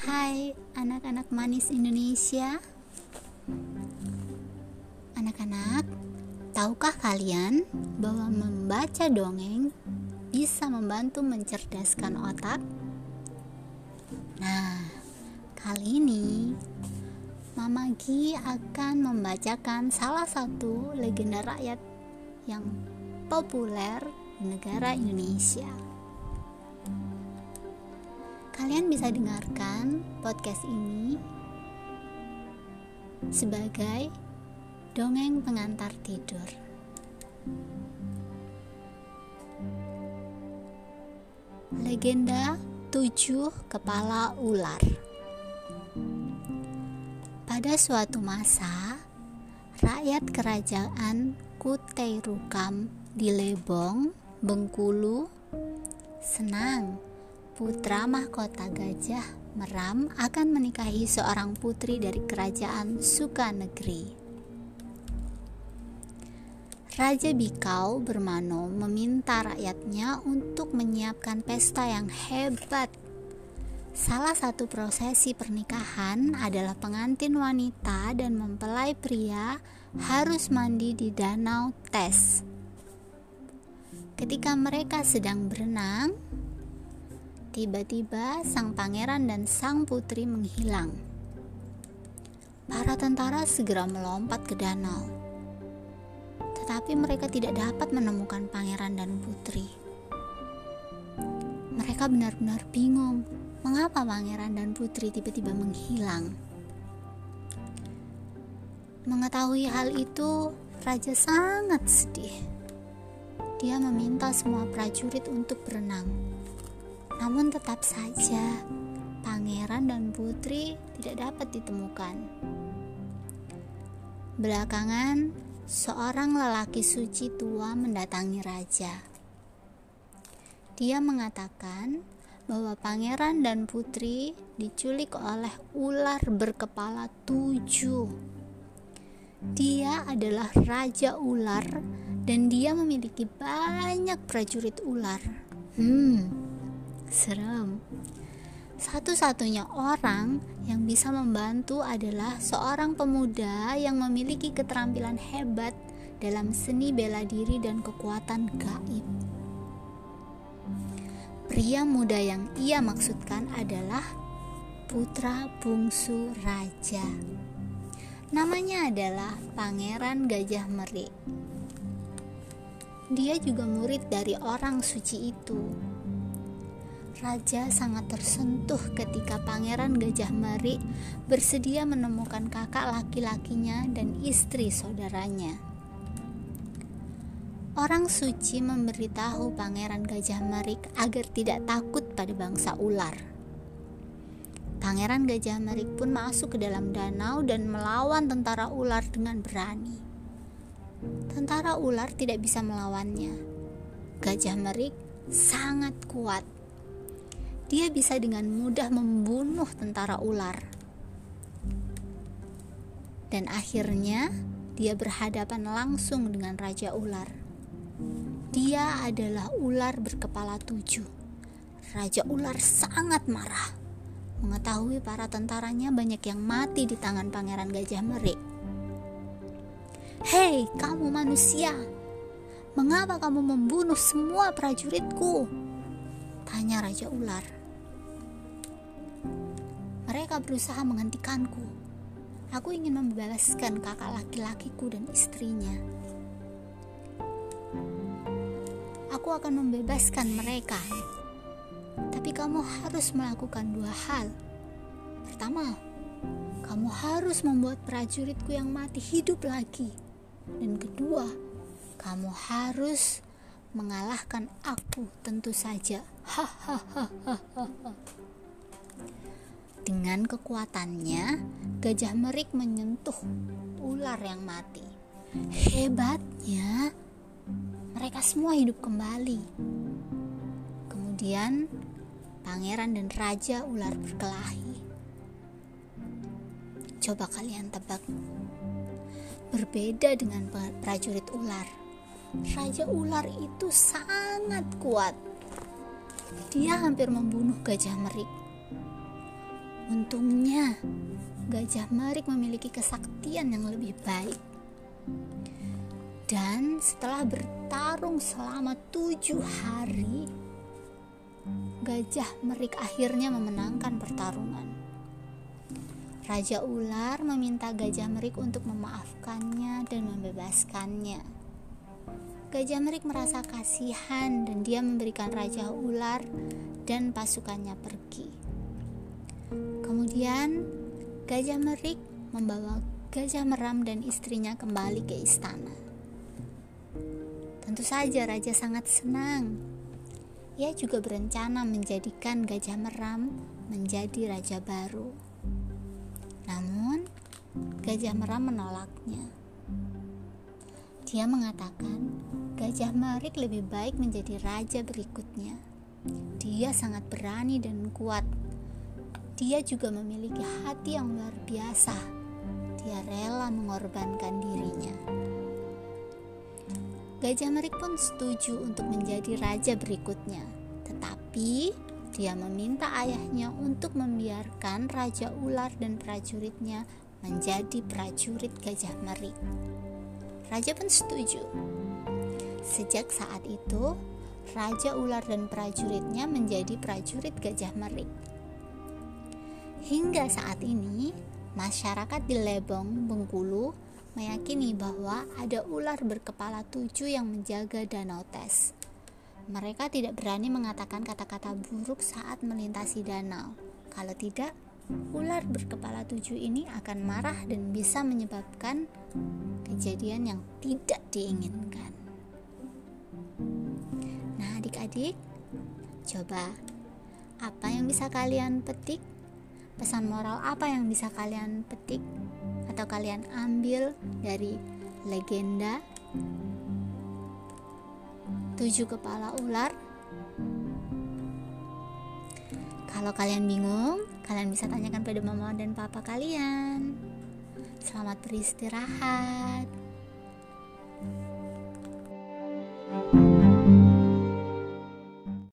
Hai anak-anak manis Indonesia Anak-anak, tahukah kalian bahwa membaca dongeng bisa membantu mencerdaskan otak? Nah, kali ini Mama Gi akan membacakan salah satu legenda rakyat yang populer di negara Indonesia. Kalian bisa dengarkan podcast ini sebagai dongeng pengantar tidur. Legenda tujuh kepala ular. Pada suatu masa, rakyat kerajaan Kutai Rukam di Lebong, Bengkulu senang putra mahkota gajah Meram akan menikahi seorang putri dari kerajaan Sukanegeri. Raja Bikau bermano meminta rakyatnya untuk menyiapkan pesta yang hebat. Salah satu prosesi pernikahan adalah pengantin wanita dan mempelai pria harus mandi di danau Tes. Ketika mereka sedang berenang, Tiba-tiba sang pangeran dan sang putri menghilang. Para tentara segera melompat ke danau. Tetapi mereka tidak dapat menemukan pangeran dan putri. Mereka benar-benar bingung mengapa pangeran dan putri tiba-tiba menghilang. Mengetahui hal itu, raja sangat sedih. Dia meminta semua prajurit untuk berenang namun tetap saja pangeran dan putri tidak dapat ditemukan. Belakangan, seorang lelaki suci tua mendatangi raja. Dia mengatakan bahwa pangeran dan putri diculik oleh ular berkepala tujuh. Dia adalah raja ular dan dia memiliki banyak prajurit ular. Hmm, Serem. Satu-satunya orang yang bisa membantu adalah seorang pemuda yang memiliki keterampilan hebat dalam seni bela diri dan kekuatan gaib. Pria muda yang ia maksudkan adalah putra bungsu raja. Namanya adalah Pangeran Gajah Merik. Dia juga murid dari orang suci itu. Raja sangat tersentuh ketika Pangeran Gajah Merik bersedia menemukan kakak laki-lakinya dan istri saudaranya. Orang suci memberitahu Pangeran Gajah Merik agar tidak takut pada bangsa ular. Pangeran Gajah Merik pun masuk ke dalam danau dan melawan tentara ular dengan berani. Tentara ular tidak bisa melawannya. Gajah Merik sangat kuat dia bisa dengan mudah membunuh tentara ular. Dan akhirnya dia berhadapan langsung dengan Raja Ular. Dia adalah ular berkepala tujuh. Raja Ular sangat marah mengetahui para tentaranya banyak yang mati di tangan Pangeran Gajah Merik. Hei, kamu manusia, mengapa kamu membunuh semua prajuritku? Tanya Raja Ular. Mereka berusaha menghentikanku. Aku ingin membebaskan kakak laki-lakiku dan istrinya. Aku akan membebaskan mereka. Tapi kamu harus melakukan dua hal. Pertama, kamu harus membuat prajuritku yang mati hidup lagi. Dan kedua, kamu harus mengalahkan aku tentu saja. Hahaha. Dengan kekuatannya, gajah merik menyentuh ular yang mati. Hebatnya, mereka semua hidup kembali. Kemudian, pangeran dan raja ular berkelahi. Coba kalian tebak, berbeda dengan prajurit ular. Raja ular itu sangat kuat. Dia hampir membunuh gajah merik Untungnya, Gajah Merik memiliki kesaktian yang lebih baik. Dan setelah bertarung selama tujuh hari, Gajah Merik akhirnya memenangkan pertarungan. Raja Ular meminta Gajah Merik untuk memaafkannya dan membebaskannya. Gajah Merik merasa kasihan dan dia memberikan Raja Ular dan pasukannya pergi. Kemudian Gajah Merik membawa Gajah Meram dan istrinya kembali ke istana. Tentu saja raja sangat senang. Ia juga berencana menjadikan Gajah Meram menjadi raja baru. Namun, Gajah Meram menolaknya. Dia mengatakan, Gajah Merik lebih baik menjadi raja berikutnya. Dia sangat berani dan kuat. Dia juga memiliki hati yang luar biasa. Dia rela mengorbankan dirinya. Gajah Merik pun setuju untuk menjadi raja berikutnya, tetapi dia meminta ayahnya untuk membiarkan Raja Ular dan prajuritnya menjadi prajurit Gajah Merik. Raja pun setuju. Sejak saat itu, Raja Ular dan prajuritnya menjadi prajurit Gajah Merik. Hingga saat ini, masyarakat di Lebong, Bengkulu meyakini bahwa ada ular berkepala tujuh yang menjaga Danau Tes. Mereka tidak berani mengatakan kata-kata buruk saat melintasi danau. Kalau tidak, ular berkepala tujuh ini akan marah dan bisa menyebabkan kejadian yang tidak diinginkan. Nah, adik-adik, coba apa yang bisa kalian petik? Pesan moral apa yang bisa kalian petik atau kalian ambil dari legenda tujuh kepala ular. Kalau kalian bingung, kalian bisa tanyakan pada mama dan papa kalian. Selamat beristirahat.